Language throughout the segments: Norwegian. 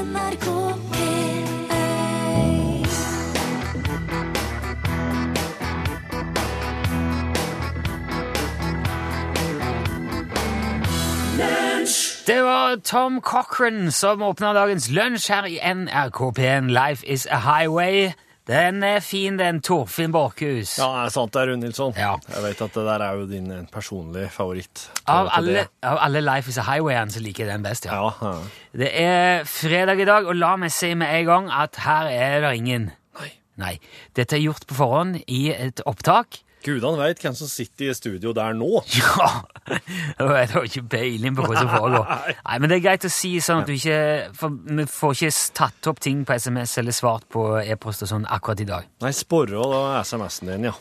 NRK P1 Det var Tom Cochran som åpna dagens lunsj her i NRK P1. Life is a highway. Den er fin, den. Torfinn Borchhus. Ja, det er sant det, Rune Nilsson. Ja. Jeg vet at det der er jo din eh, personlige favoritt. Av alle, av alle Life is a highway-ene så liker jeg den best, ja. Ja, ja. Det er fredag i dag, og la meg si med en gang at her er det ingen. Nei. Nei. Dette er gjort på forhånd i et opptak. Gudene veit hvem som sitter i studio der nå. Ja! Jeg har ikke peiling på hva som foregår. Nei, Men det er greit å si sånn at du ikke For vi får ikke tatt opp ting på SMS eller svart på e-post og sånn akkurat i dag. Nei, da SMS-en din, ja.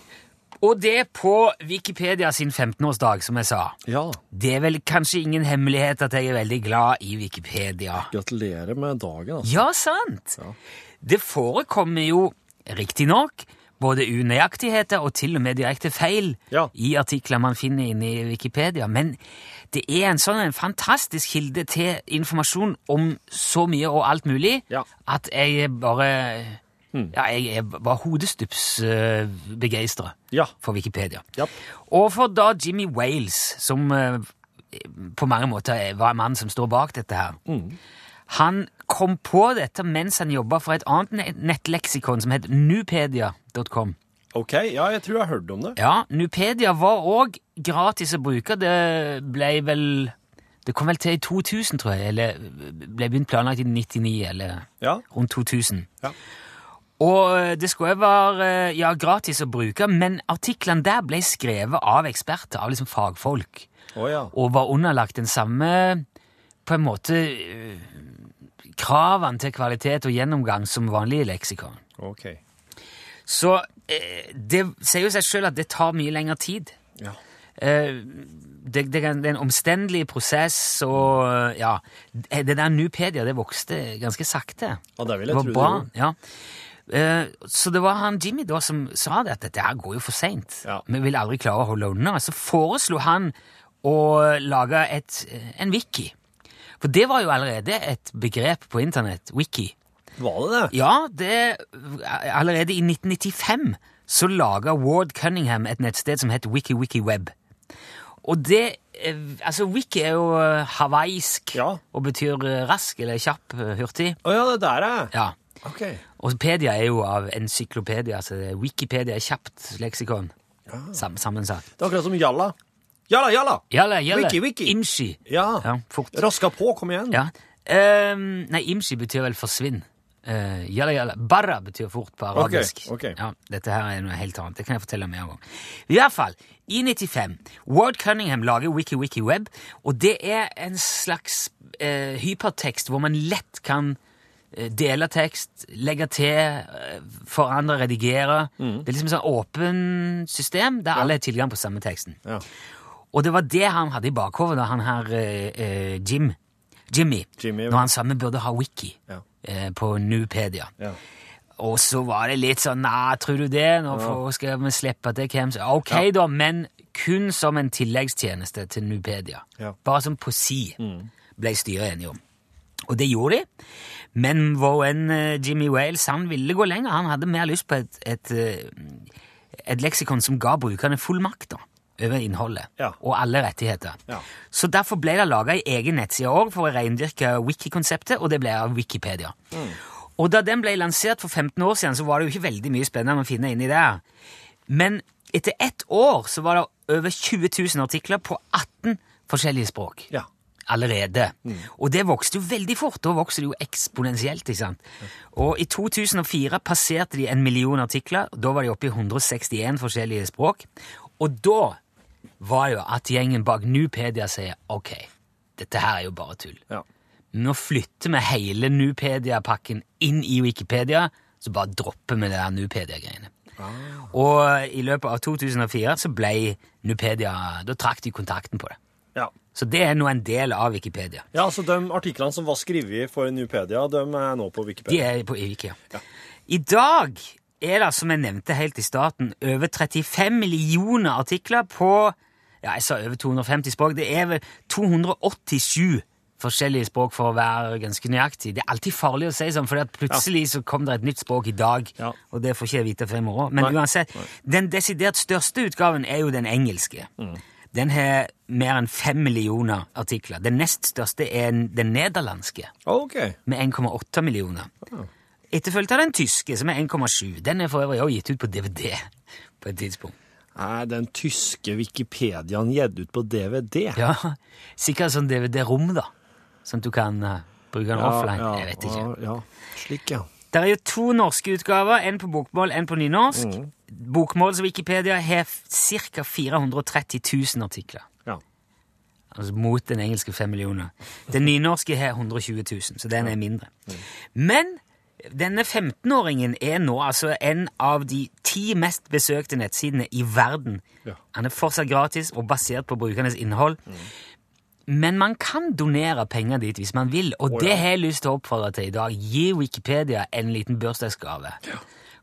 Og det på Wikipedia sin 15-årsdag, som jeg sa. Ja. Det er vel kanskje ingen hemmelighet at jeg er veldig glad i Wikipedia. Gratulerer med dagen, altså. Ja, sant! Ja. Det forekommer jo riktignok både unøyaktigheter og til og med direkte feil Ja. i artikler man finner inne i Wikipedia, men det er en sånn en fantastisk kilde til informasjon om så mye og alt mulig Ja. at jeg bare ja, jeg er bare hodestups uh, begeistra Ja. for Wikipedia. Ja. Og for da Jimmy Wales, som uh, på mange måter er- var mannen som står bak dette her, han kom på dette mens han jobba for et annet nettleksikon som het nupedia.com. Ok, ja, jeg tror jeg har hørt om det. Ja, Nupedia var òg gratis å bruke. Det ble vel Det kom vel til i 2000, tror jeg, eller ble begynt planlagt i 99, eller Ja. rundt 2000. Ja. Og eh, det skulle jo være ja, gratis å bruke, men artiklene der ble skrevet av eksperter, av liksom fagfolk, oh, ja. og var underlagt den samme på en måte eh, kravene til kvalitet og gjennomgang som vanlige leksikon. Okay. Så eh, det sier jo seg sjøl at det tar mye lengre tid. Ja. Eh, det, det, det er en omstendelig prosess, og eh, ja Det der Nupedia det vokste ganske sakte. Ja, det vil Det jeg var tro det ja. Eh, så det var han Jimmy da som sa det, at dette her går jo for seint. Ja. Vi vil aldri klare å holde unna. Så foreslo han å lage et, en wiki. For det var jo allerede et begrep på internett. Wiki. Var det det? Ja, det, allerede i 1995 så laga Ward Cunningham et nettsted som het WikiWikiWeb. Og det eh, Altså, wiki er jo eh, hawaiisk Ja. og betyr eh, rask eller kjapp, hurtig. Å ja, det der er Ja. Ok. Og Pedia er jo av encyklopedia, er Wikipedia er kjapt leksikon. Sam, sammensatt. Det er akkurat som Jalla. Jalla, Jalla! Jalla, jalla. Wiki, wiki. Imshi. Ja. Ja, fort. Raska på, kom igjen. Ja. Um, nei, imsi betyr vel forsvinn. Uh, jalla, jalla. Barra betyr fort på arabisk. ok. Ja, dette her er noe helt annet. Det kan jeg fortelle mer om. I hvert fall, i 95, Ward Cunningham lager WikiWikiWeb, og det er en slags uh, hypertekst hvor man lett kan eh, dele tekst, legge til, forandre, redigere. Mm. Det er liksom et sånn åpent system der alle har tilgang på samme teksten. Ja. Og det var det han hadde i bakhodet han her eh, eh, Jim, Jimmy, Jimmy, ja. når han sa vi burde ha wiki Ja. eh, på Nupedia. Ja. Og så var det litt sånn Nei, tror du det? Nå skal vi slippe til hvem som Ok, da, men kun som en tilleggstjeneste til Nupedia. Bare som på si, ble styret enige om. Og det gjorde de. Men vår venn eh, Jimmy Wales han ville gå lenger. Han hadde mer lyst på et, et, eh, et leksikon som ga brukerne full makt da, over innholdet Ja. og alle rettigheter. Ja. Så derfor ble det laga ei egen nettside òg for å reindyrke wiki-konseptet, og det ble av Wikipedia. Og da den ble lansert for 15 år siden, så var det jo ikke veldig mye spennende å finne inni der. Men etter ett år så var det over 20 000 artikler på 18 forskjellige språk Ja. allerede. Og det vokste jo veldig fort. Da vokste det jo eksponentielt. ikke sant? Og i 2004 passerte de en million artikler. Da var de oppe i 161 forskjellige språk. Og da var jo at gjengen bak Nupedia sier ok, dette her er jo bare tull. Ja. Nå flytter vi hele Nupedia-pakken inn i Wikipedia, så bare dropper vi det der Nupedia-greiene. Og i løpet av 2004 så ble Nupedia Da trakk de kontakten på det. Ja. Så det er nå en del av Wikipedia. ja, så de artiklene som var skrevet for Nupedia, de er nå på Wikipedia? De er på Wikia. I dag er det, som jeg nevnte helt i starten, over 35 millioner artikler på ja, jeg sa over 250 språk. Det er vel 287 forskjellige språk for å være ganske nøyaktig. Det er alltid farlig å si sånn, for plutselig så kom det et nytt språk i dag, Ja. og det får ikke jeg vite før i morgen. Men Nei. uansett, den desidert største utgaven er jo den engelske. Mm. Den har mer enn fem millioner artikler. Den nest største er den nederlandske, okay. med 1,8 millioner. Etterfulgt av den tyske, som er 1,7. Den er for øvrig også gitt ut på DVD på et tidspunkt. Er den tyske Wikipediaen gitt ut på DVD? Ja, sikkert sånn DVD-rom, da. Sånn at du kan uh, bruke den offline. ja, Jeg vet ikke. Ja, ja. Slik, ja. Det er jo to norske utgaver, en på bokmål, en på nynorsk. Mm. Bokmåls Wikipedia har ca. 430 000 artikler. ja. Altså mot den engelske fem millioner. Den nynorske har 120 000, så den er mindre. Men denne 15-åringen er nå altså en av de ti mest besøkte nettsidene i verden. Ja. Han er fortsatt gratis og basert på brukernes innhold. Men man kan donere penger dit hvis man vil, og Å, det har jeg lyst til å oppfordre til i dag. Gi Wikipedia en liten bursdagsgave.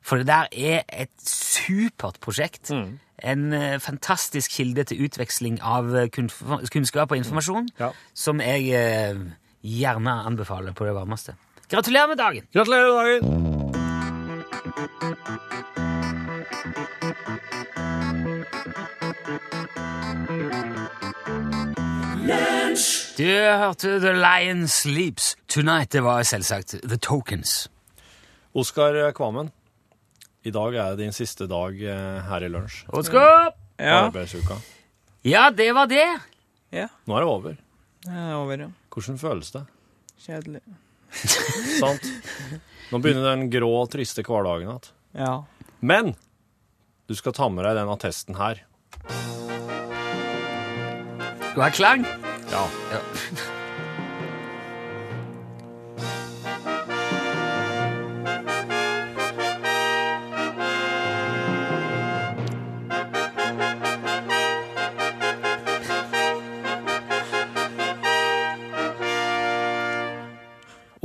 For det der er et supert prosjekt. Mm. En eh, fantastisk kilde til utveksling av eh, kunnskap og informasjon, Ja. som jeg eh, gjerne anbefaler på det varmeste. Gratulerer med dagen! Gratulerer med dagen! Du hørte The Lion Sleeps Tonight. Det var selvsagt The Tokens. Oskar Kvammen, i dag er din siste dag eh, her i lunsj. Oskar! Ja. Arbeidsuka. Ja, det var det. ja. Nå er det over. Det er over, ja. Hvordan føles det? Kjedelig. Sant? Nå begynner den grå, triste hverdagen igjen. Ja. Men du skal ta med deg den attesten her. Du er klang. Ja. Ja.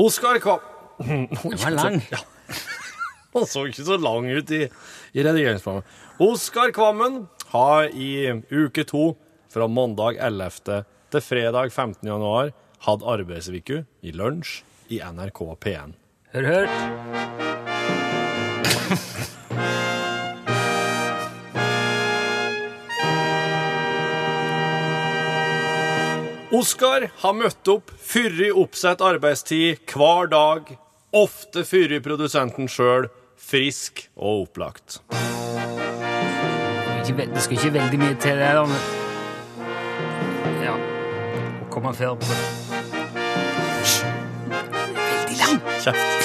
Oskar Kvam... Den var lang. Han så ikke så lang ut i, i redigeringsprogrammet. Oskar Kvammen har i uke to, fra mandag 11. til fredag 15. januar, hatt arbeidsviku i lunsj i NRK P1. Hør, hør. Oskar har møtt opp fyrig oppsett arbeidstid hver dag, ofte fyrig produsenten sjøl, frisk og opplagt. Det skal ikke veldig mye til det, da, men Ja. Å komme før på det. Veldig langt. Kjeft.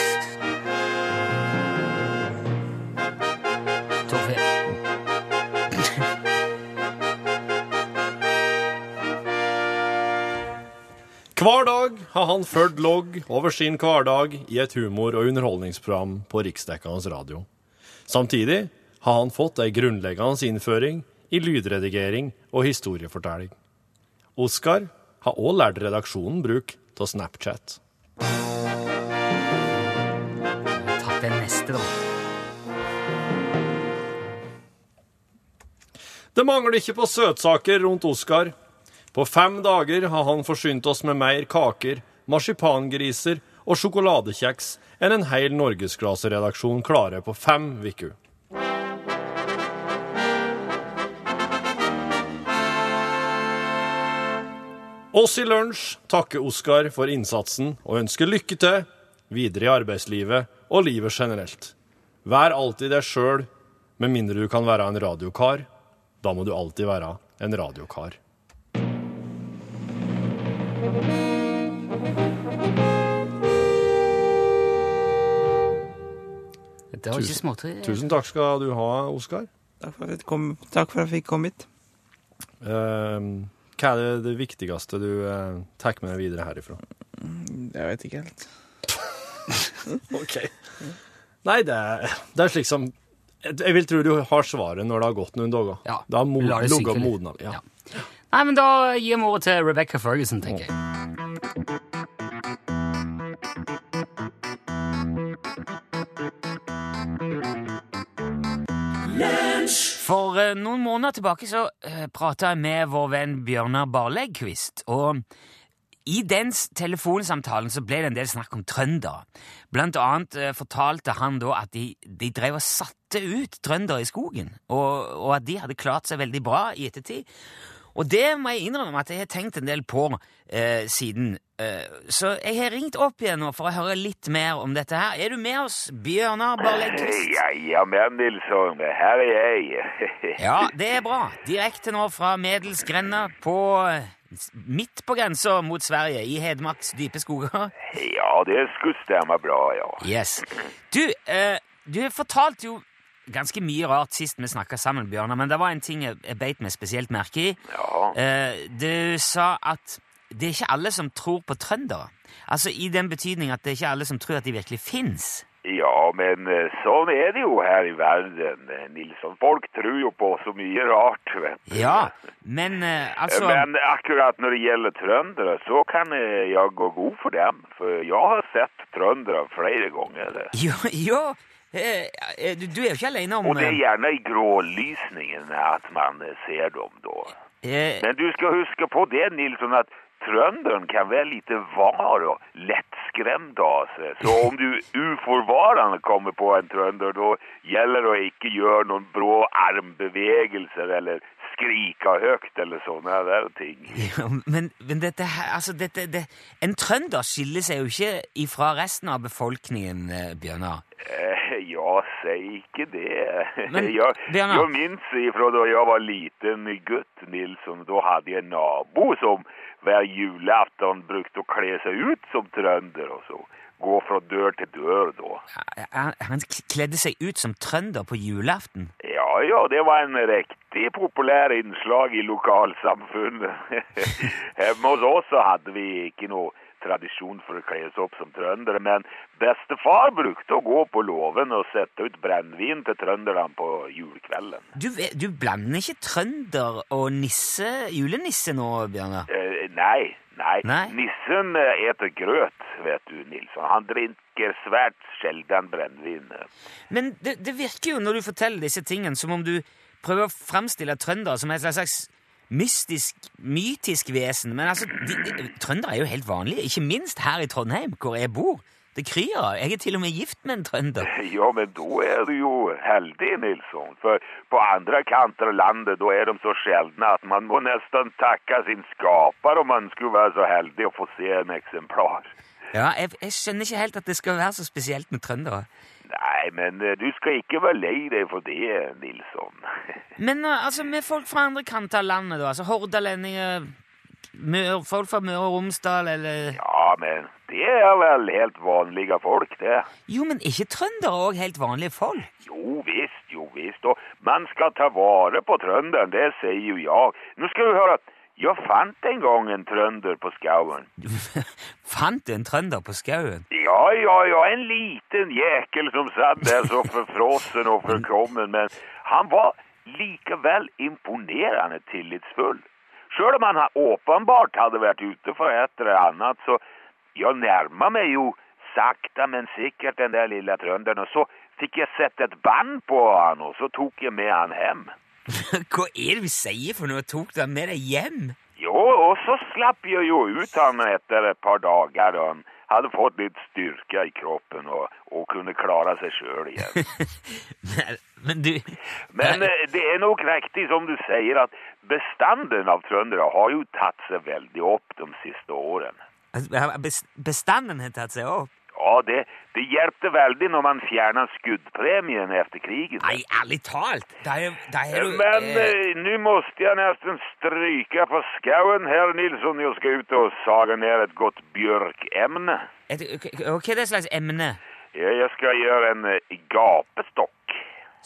Hver dag har han ført logg over sin hverdag i et humor- og underholdningsprogram på riksdekkende radio. Samtidig har han fått ei grunnleggende innføring i lydredigering og historiefortelling. Oskar har òg lært redaksjonen bruk av Snapchat. Tatt den neste, da. Det mangler ikke på søtsaker rundt Oskar. På fem dager har han forsynt oss med mer kaker, marsipangriser og sjokoladekjeks enn en hel norgesklaseredaksjon klarer på fem uker. Oss i Lunsj takker Oskar for innsatsen og ønsker lykke til videre i arbeidslivet og livet generelt. Vær alltid deg sjøl, med mindre du kan være en radiokar. Da må du alltid være en radiokar. Det var ikke småtteri. Tusen takk skal du ha, Oskar. Takk for at jeg, kom, takk for at jeg fikk komme hit. Uh, hva er det, det viktigste du uh, tar med deg videre herifra? Jeg vet ikke helt. Ok. Nei, det er, det er slik som Jeg vil tro du har svaret når det har gått noen dager. Ja, Det har ligget modna. Ja. Ja. Nei, men da gir vi ordet til Rebecca Ferguson, tenker jeg. For eh, noen måneder tilbake så uh, prata jeg med vår venn Bjørnar Barlegkvist, og I den telefonsamtalen så ble det en del snakk om trøndere. Blant annet eh, fortalte han da at de, de drev og satte ut trøndere i skogen, og, og at de hadde klart seg veldig bra i ettertid. Og det må jeg innrømme at jeg har tenkt en del på eh, siden. Eh, så jeg har ringt opp igjen nå for å høre litt mer om dette her. Er du med oss, Bjørnar Barlegg-Kvist? Jajamän Nilsson, Her er jeg. Ja, det er bra. Direkte nå fra Medelsgrenda på eh, midt på grensa mot Sverige, i Hedmarks dype skoger. ja, det skulle stemme bra, ja. Yes. Du, eh, du har fortalt jo ganske mye rart sist vi snakka sammen, Bjørnar, men det var en ting jeg, jeg beit meg spesielt merke i. Ja, Eh, du sa at det er ikke alle som tror på trøndere. Altså i den betydning at det er ikke alle som tror at de virkelig fins. ja, men eh, sånn er det jo her i världen, eh, Nilsson. Folk tror jo på så mye rart, vet du. Ja, men altså Men akkurat når det gjelder trøndere, så kan jeg gå god for dem. For jeg har sett trøndere flere ganger. Jo, jo du, du er jo ikke alene om Og det er gjerne i grålysningen at man eh, ser dem då. eh, Men du skal huske på det Nilsson at trønderen kan være litt var og lettskremt av seg. Så om du uforvarende kommer på en trønder, da gjelder det å ikke gjøre noen brå armbevegelser eller skrika høyt eller sånne der ting. Ja, men, men dette her Altså, dette det, En trønder skiller seg jo ikke ifra resten av befolkningen, eh, Bjørnar. Eh, ja, si ikke det. Men, jeg, Bjørnar... jeg minns ifra da jeg var liten gutt Nilsson, Da hadde jeg en nabo som hver julaften brukte å kle seg ut som trønder. og så. Gå fra dør til dør da. Han, han kledde seg ut som trønder på julaften. Ja, det var en riktig populær innslag i lokalsamfunnet. Hjemme hos oss så hadde vi ikke någon tradition for å kle seg opp som trøndere, men bestefar brukte å gå på loven og sette ut brennevin til trønderne på julekvelden. Du, du blander ikke trønder og nisse, julenisse nå, Bjørnar? Eh, nei, nei, nei. Nissen eter grøt, vet du Nilsson. Han drinker svært sjelden brennevin. Men det, det virker jo, når du forteller disse tingene, som om du prøver å framstille trøndere som et slags mystisk, mytisk vesen. Men altså, de, de, trøndere er jo helt vanlige, ikke minst her i Trondheim, hvor jeg bor. Det kryr. Jeg er til og med gift med en trønder. Ja, men da er du jo heldig Nilsson. For på andre kanter av landet da er de så sjeldne at man må nesten takke sin skaper om man skulle være så heldig å få se en eksemplar. Ja, jeg, jeg skjønner ikke helt at det skal være så spesielt med trøndere. Nej, men eh, du skal ikke være lei deg for det, Nilsson. Men uh, altså, med folk fra andre kanter av landet, da, altså hordalendinger, Mør, folk fra Møre og Romsdal, eller Ja, men det er vel helt vanlige folk det. Jo, men ikke trøndere òg helt vanlige folk? Jo visst, jo visst. Og man skal ta vare på trønderen, det sier jo jeg. Nå skal du höra, jag fant en gang en trønder på skauen. Fant du en trønder på skauen? Ja, ja, ja, en liten jækel som satt der så forfrossen og forkommen, men han var likevel imponerende tillitsfull. Sjøl om han åpenbart hadde vært ute for et eller annet, så jeg nærma meg jo sakta men sikkert den der lille trønderen, og så fikk jeg sett et band på han og så tok jeg med han hem. Hva er det du sier for noe? Tok du han med deg hjem? Jo, og så slapp jeg jo ut han etter et par dagar Og han hadde fått litt styrke i kroppen og, og kunne klara seg sjøl igjen. Men, men du Men eh, det er nok riktig som du sier, at bestanden av trøndere har jo tatt seg veldig opp de siste åren. Altså, Bestanden har tatt seg opp? Ja, det, det hjelpte veldig når man fjerna skuddpremien efter krigen. Nei, ærlig talt! Da er, da er du Men eh, nå måtte jeg nesten stryke på skauen herr Nilsson. Jeg skal ut og sage ned et godt bjørkemne. et, Hva er det slags emne? Jeg skal gjøre en gapestokk.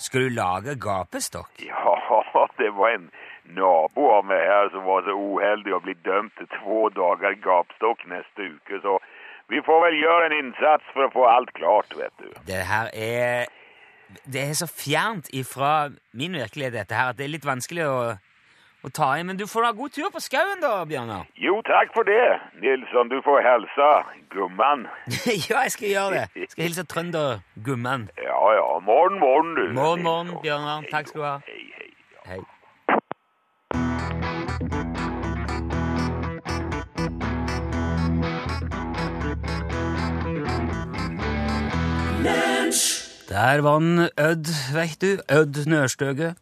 Skal du lage gapestokk? Ja, det var en nabo av meg her som var så oheldig å bli dømt til två dager gapestokk neste uke. Så vi får vel gjøre en innsats for å få alt klart, vet du. Det her er Det er så fjernt ifra min virkelighet, dette her, at det er litt vanskelig å, å ta i. Men du får ha god tur på skauen, da, Bjørnar. Jo, takk for det. Nilsson, du får hilse gumman. ja, jeg skal gjøre det. Jeg skal hilse trøndergummen. Ja, ja, Morgen, morgen, du. Morgen, morgen, Bjørnar. Takk skal du ha. Hei, hei. Ja. Hei. Der var den Ødd, veit du. Ødd Nørstøge.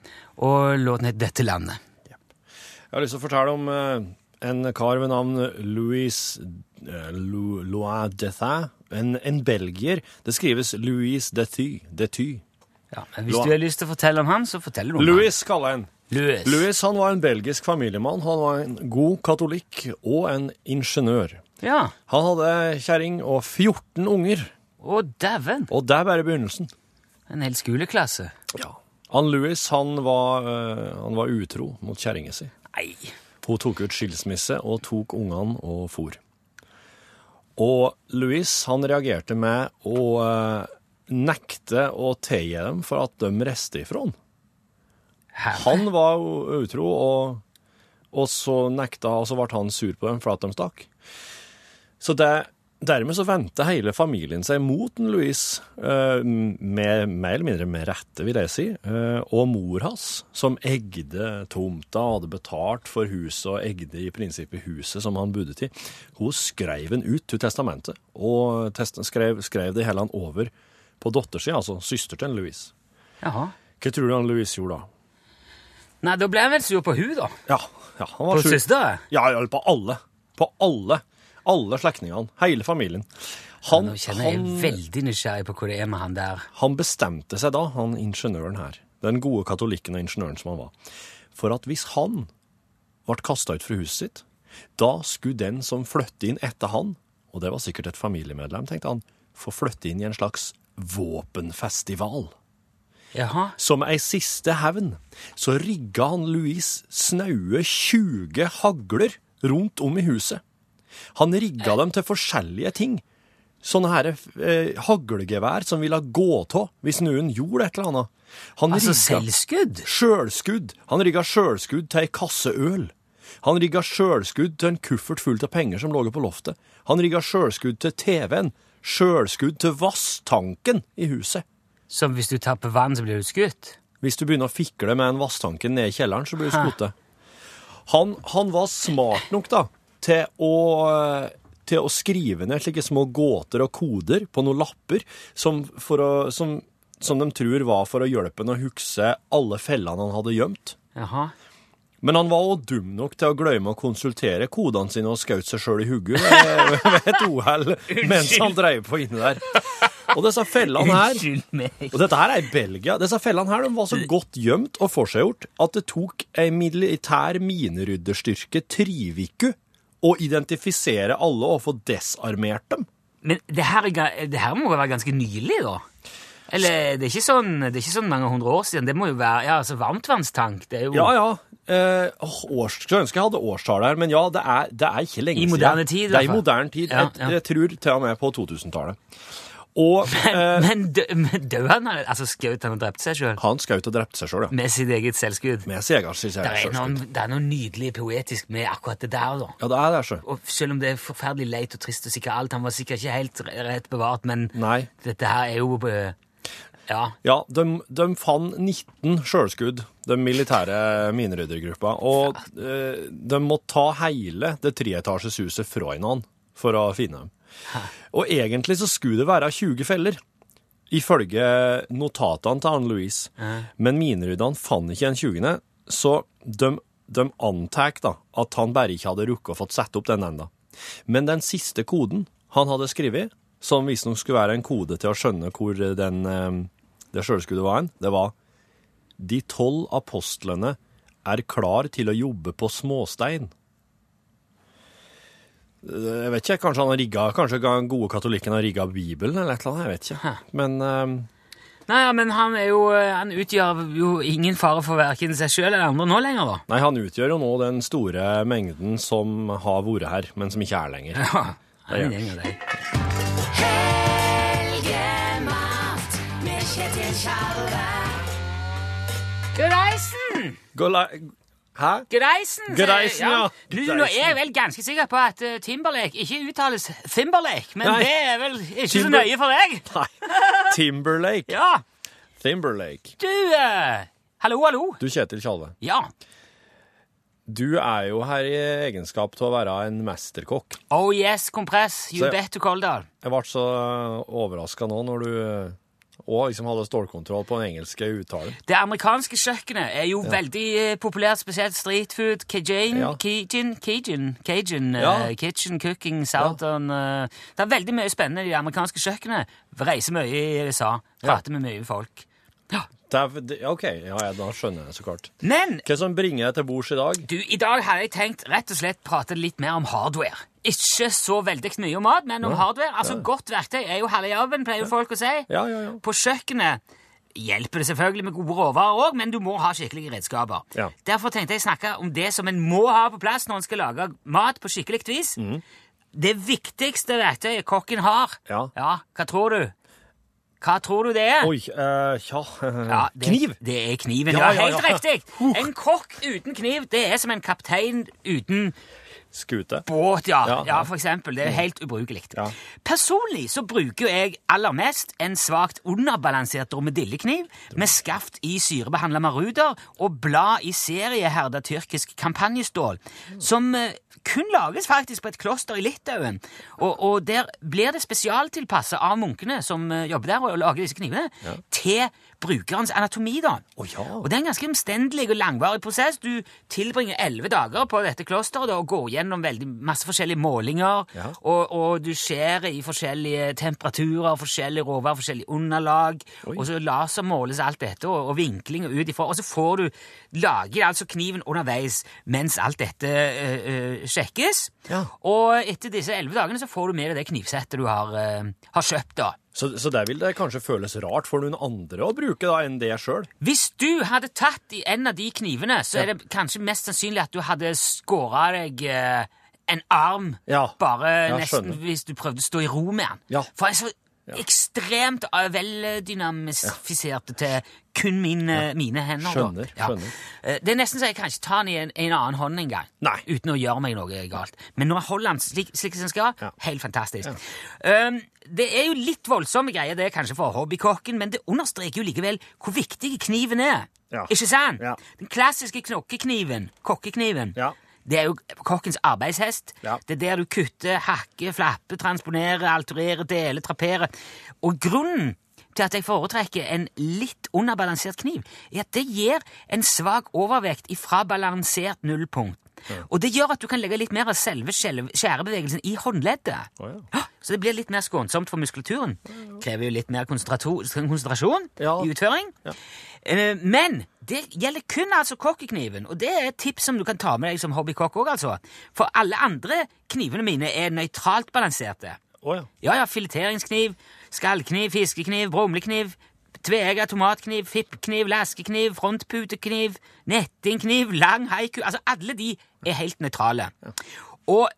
Og låten het Dette landet. Jeg har lyst til å fortelle om eh, en kar ved navn Louis eh, Lois Dethin. En, en belgier. Det skrives Louis Dethy. Dethy. Ja, men Hvis Lå- du har lyst til å fortelle om han, så forteller du om Louis kaller jeg han. han. Louis. Louis han var en belgisk familiemann. Han var en god katolikk og en ingeniør. Ja. Han hadde kjerring og 14 unger, Å, dæven. og det er bare begynnelsen. En hel skoleklasse. Ja. Ann Louis han var, eh, han var utro mot kjerringa si. Nei. Hun tok ut skilsmisse og tok ungene og for. Og Louis han reagerte med å eh, nekte å tilgi dem for at de reiste ifra han. Han var utro, og, og så nekta, og så ble han sur på dem for at de stakk. Så det, dermed så vendte hele familien seg mot en Louis, eh, med, mer eller mindre med rette, vil jeg si. Eh, og mor hans, som egde tomta, hadde betalt for huset og egde i prinsippet huset som han bodde til, hun skrev den ut til testamentet, og test, skrev, skrev det hele han over på dattersida, altså søster til en Louis. Jaha. Hva tror du han Louise gjorde da? Nei, da ble han vel sur på hun, da. Ja, ja han På var sur. På Ja, ja, på alle. På alle. Alle slektningene. Hele familien. Han, Nå kjenner jeg han, veldig nysgjerrig på hvor det er med han der. han bestemte seg da, han ingeniøren her, den gode katolikken og ingeniøren som han var, for at hvis han ble kasta ut fra huset sitt, da skulle den som flytte inn etter han, og det var sikkert et familiemedlem, tenkte han, få flytte inn i en slags våpenfestival. Jaha. Som ei siste hevn, så rigga han Louise snaue 20 hagler rundt om i huset. Han rigga dem til forskjellige ting. Sånne her eh, haglegevær som ville gå av hvis noen gjorde et eller annet. Han Altså selvskudd? sjølskudd. Han rigga sjølskudd til ei kasse øl. Han rigga sjølskudd til en kuffert full av penger som lå på loftet. Han rigga sjølskudd til TV-en. Sjølskudd til vasstanken i huset. Som hvis du tapper vann, så blir du skutt? Hvis du begynner å fikle med en vasstanken ned i kjelleren, så blir du skutt. Han, han var smart nok da, til å, til å skrive ned slike små gåter og koder på noen lapper som, for å, som, som de tror var for å hjelpe ham å huske alle fellene han hadde gjemt. Jaha. Men han var også dum nok til å glemme å konsultere kodene sine og skjøt seg sjøl i hodet ved, ved et uhell mens han dreiv på inni der. Og disse fellene her og dette her er i Belgia. Disse fellene her de var så godt gjemt og forseggjort at det tok ei militær minerydderstyrke uker å identifisere alle og få desarmert dem. Men det her, er det her må jo være ganske nylig, da? Eller det er ikke sånn, det er ikke sånn mange hundre år siden. Det må jo være ja, altså varmtvannstank. Det er jo Ja, ja. Eh, års, skulle ønske jeg hadde årstallet her, men ja, det er, det er ikke lenge siden. I moderne tid, i hvert fall. Det er i moderne tid. Ja, jeg, jeg tror til og med på 2000-tallet. Og eh, Men men døde han? Altså skjøt han og drepte seg sjøl? han skjøt og drepte seg sjøl, ja. Med sitt eget selvskudd? Med sitt er, selvskudd. det er noe nydelig poetisk med akkurat det der, da. Ja, det er det, sjø. Og selv om det er forferdelig leit og trist og sikkert alt, han var sikkert ikke helt rett bevart, men Nei. dette her er jo eh, Ja. Ja, de, de fant 19 sjølskudd, de militære mineryddergruppa. Og ja. de måtte ta hele det treetasjes huset fra hverandre for å finne dem. Og egentlig så skulle det være 20 feller, ifølge notatene til Anne Louise. Men mineryddene fant ikke den 20., så de, de antar da at han bare ikke hadde rukket å fått satt opp den enda. Men den siste koden han hadde skrevet, som visstnok skulle være en kode til å skjønne hvor den, eh, det sjølskuddet var hen, det var De tolv apostlene er klar til å jobbe på småstein. Jeg vet ikke, kanskje han har rigga, kanskje den gode katolikken har rigga Bibelen eller et eller annet, jeg vet ikke. Men um... Nei, ja, men han er jo Han utgjør jo ingen fare for verken seg sjøl eller andre nå lenger, da. nei, han utgjør jo nå den store mengden som har vært her, men som ikke er lenger. Ja, han er en gjeng av deg. Helgemat med Kjetil Tjalve. Greisen! Hæ? Greisen! Greisen, ja. Du, nå er jeg vel ganske sikker på at uh, Timberlake ikke uttales Thimberlake, men Nei. det er vel ikke så nøye for deg? Nei. Timberlake. Ja. Timberlake. Du uh, Hallo, hallo. Du, Kjetil Tjalve. Ja. Du er jo her i egenskap til å være en mesterkokk. Oh yes, kompress. You Så- bet to Koldal. Jeg ble så overraska nå når du eh, Og liksom hadde stålkontroll på den engelske uttalen. Det amerikanske kjøkkenet er jo veldig eh, populært, spesielt street food. Cajun, Ja. Cajun, Cajun, Cajun ja. uh, kitchen, cooking, southern uh, Det er veldig mye spennende i det amerikanske kjøkkenet. Reiser mye i USA, prater med mye folk. Ja. Er, OK, ja, ja, da skjønner jeg så klart. Men Hva som bringer deg til bords i dag? du, i dag har jeg tenkt rett og slett prate litt mer om hardware. Ikke så veldig mye om mat, men om hardware. Altså, Godt verktøy er jo halve jobben, pleier jo folk å si. Ja, ja, ja. På kjøkkenet hjelper det selvfølgelig med gode råvarer òg, men du må ha skikkelige redskaper. Ja. Derfor tenkte jeg snakke om det som en må ha på plass når en skal lage mat på skikkelig vis. Det viktigste verktøyet kokken har. Ja. hva tror du? Hva tror du det er? Oi, uh, ja. Ja, det, Kniv! Det er kniven. Ja, Ja, ja, helt riktig! En kokk uten kniv, det er som en kaptein uten Skute. båt, ja. Ja, ja, for eksempel. Det er helt ubrukelig. Ja. Personlig så bruker jeg aller mest en svakt underbalansert dromedillekniv med skaft i syrebehandla maruder og blad i serieherda tyrkisk kampanjestål, som eh, kun lages faktisk på et kloster i Litauen. Og, og der blir det spesialtilpassa av munkene som eh, jobber der og lager disse knivene, til brukerens anatomi, da. Oh, ja. Og det er en ganske omstendelig og langvarig prosess. Du tilbringer elleve dager på dette klosteret da, og går gjennom veldig masse forskjellige målinger, Ja. og, og du skjærer i forskjellige temperaturer, forskjellige råvarer, forskjellige underlag, Oi. og så lasermåles alt dette, og, og vinkling ut ifra, og så får du lager altså kniven underveis mens alt dette øh, øh, sjekkes. Ja. Og etter disse elleve dagene så får du med deg det knivsettet du har, øh, har kjøpt, da. Så, så det vil det kanskje føles rart for noen andre å bruke da enn det sjøl? Hvis du hadde tatt i en av de knivene, så er det kanskje mest sannsynlig at du hadde skåra deg eh, en arm Ja. bare Ja, nesten skjønner. hvis du prøvde å stå i ro med den. Ja. For altså, så ekstremt veldynamisert veldynamisfisert til kun mine, mine hender. Skjønner, Skjønner, skjønner. Eh, Det er nesten så jeg kan ikke ta den i en, en annen hånd engang. Uten å gjøre meg noe galt. Men når jeg holder den slik, slik som den skal, Ja. helt fantastisk. Um, det er jo litt voldsomme greier, det er kanskje for hobbykokken, men det understreker jo likevel hvor viktig kniven er. Ja. Ikke sant? Ja. Den klassiske knokkekniven, kokkekniven, Ja. Det er jo kokkens arbeidshest. Ja. Det er der du kutter, hakker, flapper, transponerer, altererer, deler, traperer. Og grunnen til at jeg foretrekker en litt underbalansert kniv, er at det gir en svak overvekt ifra balansert nullpunkt. Og det gjør at du kan legge litt mer av selve skjære- skjærebevegelsen i håndleddet. Å, ja. Så det blir litt mer skånsomt for muskulaturen. Krever jo litt mer konsentrasjon Ja. i utføring. Ja. Eh, Men det gjelder kun altså kokkekniven, og det er et tips som du kan ta med deg som hobbykokk òg, altså. For alle andre knivene mine er nøytralt balanserte. Oh, ja. Ja, ja, fileteringskniv, skallkniv, fiskekniv, brumlekniv, tveegga tomatkniv, fippkniv, laskekniv, frontputekniv, nettingkniv, lang haiku Altså, alle de er helt nøytrale. Og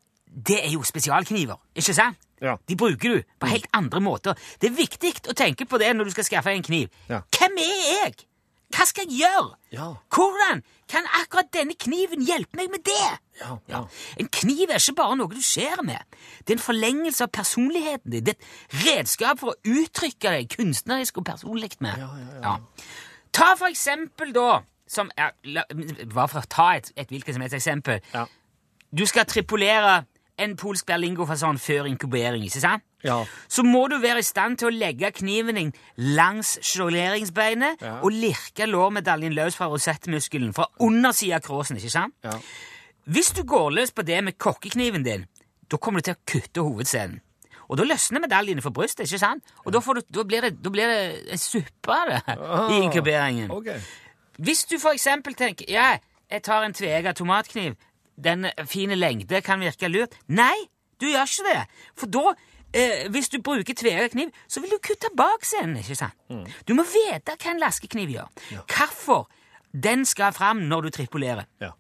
det er jo spesialkniver, ikke sant? Ja. De bruker du på helt andre måter. Det er viktig å tenke på det når du skal skaffe en kniv. Ja. Hvem er jeg? Hva skal jeg gjøre? Ja. Hvordan kan akkurat denne kniven hjelpe meg med det? Ja, Ja. En kniv er ikke bare noe du skjærer med. Det er en forlengelse av personligheten din. Det er et redskap for å uttrykke deg kunstnerisk og personlig med. Ta for eksempel da som Bare for å ta et, et hvilket som helst eksempel. Ja. Du skal tripolere en polsk berlingofason før inkubering, ikke sant? Ja. Så må du være i stand til å legge kniven din langs skjolderingsbeinet Ja. og lirke lårmedaljen løs fra rosettmuskelen fra undersida av kråsen, ikke sant? Ja. Hvis du går løs på det med kokkekniven din, da kommer du til å kutte hovedscenen. Og da løsner medaljene for brystet, ikke sant? Og da, får du, da, blir, det, da blir det en suppe av det i inkuberingen. OK. Hvis du for eksempel tenker ja, jeg tar en tveegga tomatkniv, den fine lengde kan virke lurt. Nei, du gjør ikke det. For da, eh, hvis du bruker tveegga kniv, så vil du kutte baksenden, ikke sant? Du må vite hva en laskekniv gjør. Hvorfor den skal fram når du tripolerer. Ja.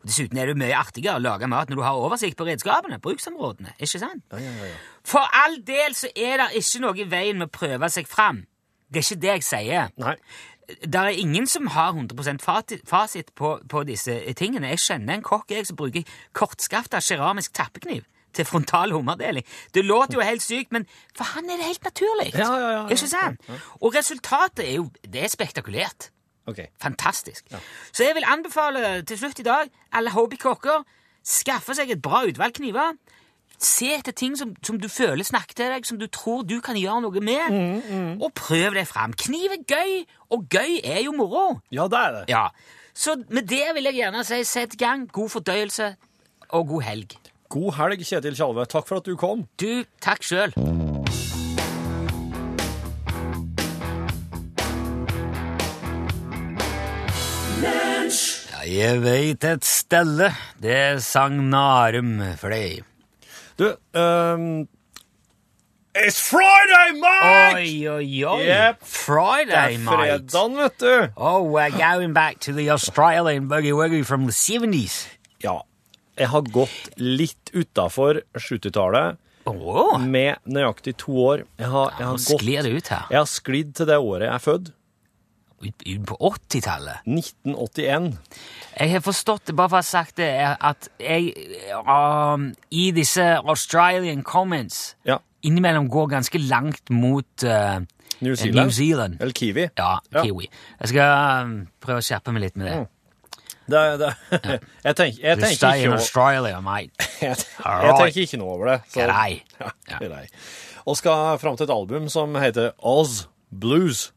Og Dessuten er det mye artigere å lage mat når du har oversikt på redskapene, bruksområdene, ikke sant? Ja, ja, ja, ja. For all del så er det ikke noe i veien med å prøve seg fram. Det er ikke det jeg sier. Nei. Det er ingen som har 100 fati- fasit på, på disse tingene. Jeg kjenner en kokk jeg som bruker kortskafta keramisk tappekniv til frontal hummerdeling. Det låter jo helt sykt, men for han er det helt naturlig. Ja, ja, ja. Ikke sant? Og resultatet er jo det er spektakulært. OK. Fantastisk. Så jeg vil anbefale til slutt i dag alle hobbykokker skaffe seg et bra utvalg kniver. Se etter ting som, som du føler snakker til deg, som du tror du kan gjøre noe med, og prøv deg fram. Kniv er gøy, og gøy er jo moro. Ja, det er det. Ja, Så med det vil jeg gjerne si sett gang. God fordøyelse og god helg. God helg, Kjetil Tjalve. Takk for at du kom. Du, takk sjøl. Jeg veit et stelle, det sang Narum for deg. Du, um, It's Friday, Mike! Oi, oi, oi. Yep. Det er fredagen, vet du. Oh, we're going back to the Australian boogie-woogie from the 70s. Ja, jeg har gått litt utafor 70-tallet Oh. med nøyaktig to år. Jeg har, jeg har, gått, jeg har sklidd til det året jeg er født. På 80-tallet. 1981. Jeg har forstått det, bare for å ha sagt det, at jeg um, i disse Australian comments Ja. innimellom går ganske langt mot uh, New Zealand. New Zealand. Eller Kiwi. Ja, Ja. kiwi. Jeg skal um, prøve å skjerpe meg litt med det. Mm. Det, det. jeg tenker, jeg tenker stay in noe Australia, mate. jeg, jeg tenker ikke noe over det. så- Grei. Ja, Ja. grei. Og skal fram til et album som heter Oz Blues.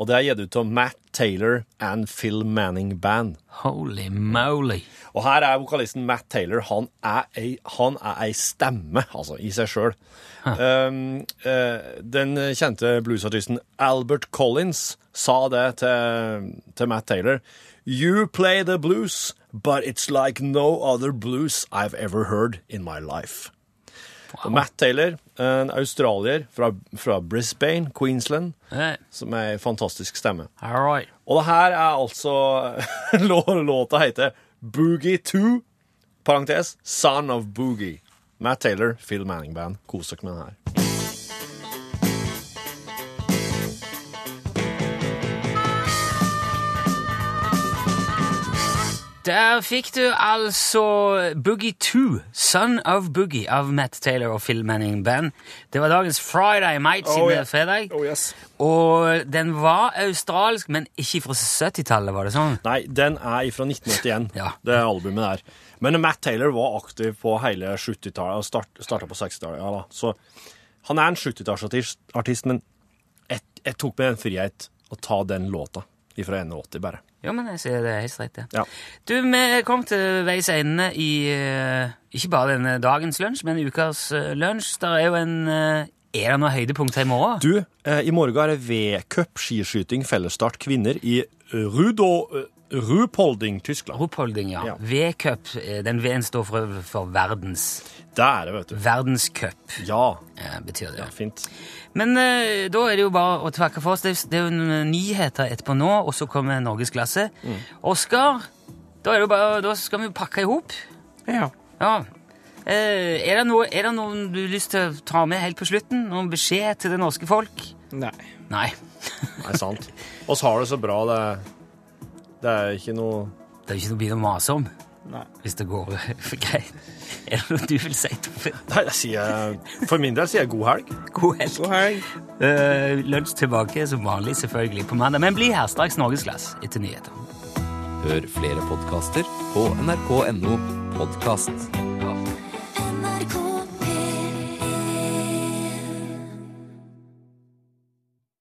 Og det er gitt ut av Matt Taylor and Phil Manning Band. Holy moly. Og her er vokalisten Matt Taylor. Han er ei, han er ei stemme, altså, i seg sjøl. Um, uh, den kjente bluesartisten Albert Collins sa det til, til Matt Taylor. You play the blues, but it's like no other blues I've ever heard in my life. Og Matt Taylor, en australier fra, fra Brisbane, Queensland, hey. som er en fantastisk stemme. all right. Og det her er altså Låta heter Boogie 2, parentes Son of Boogie. Matt Taylor, Phil Manning Band. Kos dere med den her. Der fikk du altså Boogie 2, Son of Boogie, av Matt Taylor og Phil Manning Band. Det var dagens Friday, Might, siden Oh, yeah. fredag. Oh, yes. Og den var australsk, men ikke fra 70-tallet, var det sånn? Nei, den er fra 1981, Ja. det albumet der. Men Matt Taylor var aktiv på hele 70-tallet og start, starta på 60-tallet. Ja, da. Så han er en 70-tallsartist, artist, men jeg, jeg tok meg en frihet å ta den låta fra 81, bare. Jo, men jeg ser det er helt streit, det. Ja. Du, vi kom til veis ende i eh, ikke bare denne dagens lunsj, men ukas eh, lunsj. Der er jo en eh, Er det noen høydepunkter i morgen? Du, eh, i morgen er det V-cup skiskyting fellesstart kvinner i Rudo, Ruhpolding, Tyskland. Rupolding, ja. Ja. V-cup. eh, Den V-en står for, for verdens. Det er det, vet du. Verdenscup, Ja, eh, betyr det. ja fint. Men uh, da er det jo bare å takke for oss. Det, er- det er jo nyheter etterpå nå, og så kommer Norgesklasse. Oskar, da, er det jo bare, da skal vi jo pakke i hop. Ja. Ja. Uh, er, det noe, er det noe du har lyst til å ta med helt på slutten? Noen beskjed til det norske folk? Nei. Nei. Nei, sant. Oss har det så bra, det, det er ikke noe Det er jo ikke noe å begynne å mase om Nei. hvis det går for greit. Er det noe du vil si, Torfinn? Nei, jeg sier, For min del sier jeg god helg. God helg. God helg. Uh, Lunsj tilbake som vanlig, selvfølgelig, på mandag. Men bli her straks Norgesglass etter nyheter. Hør flere podkaster på nrk.no podkast.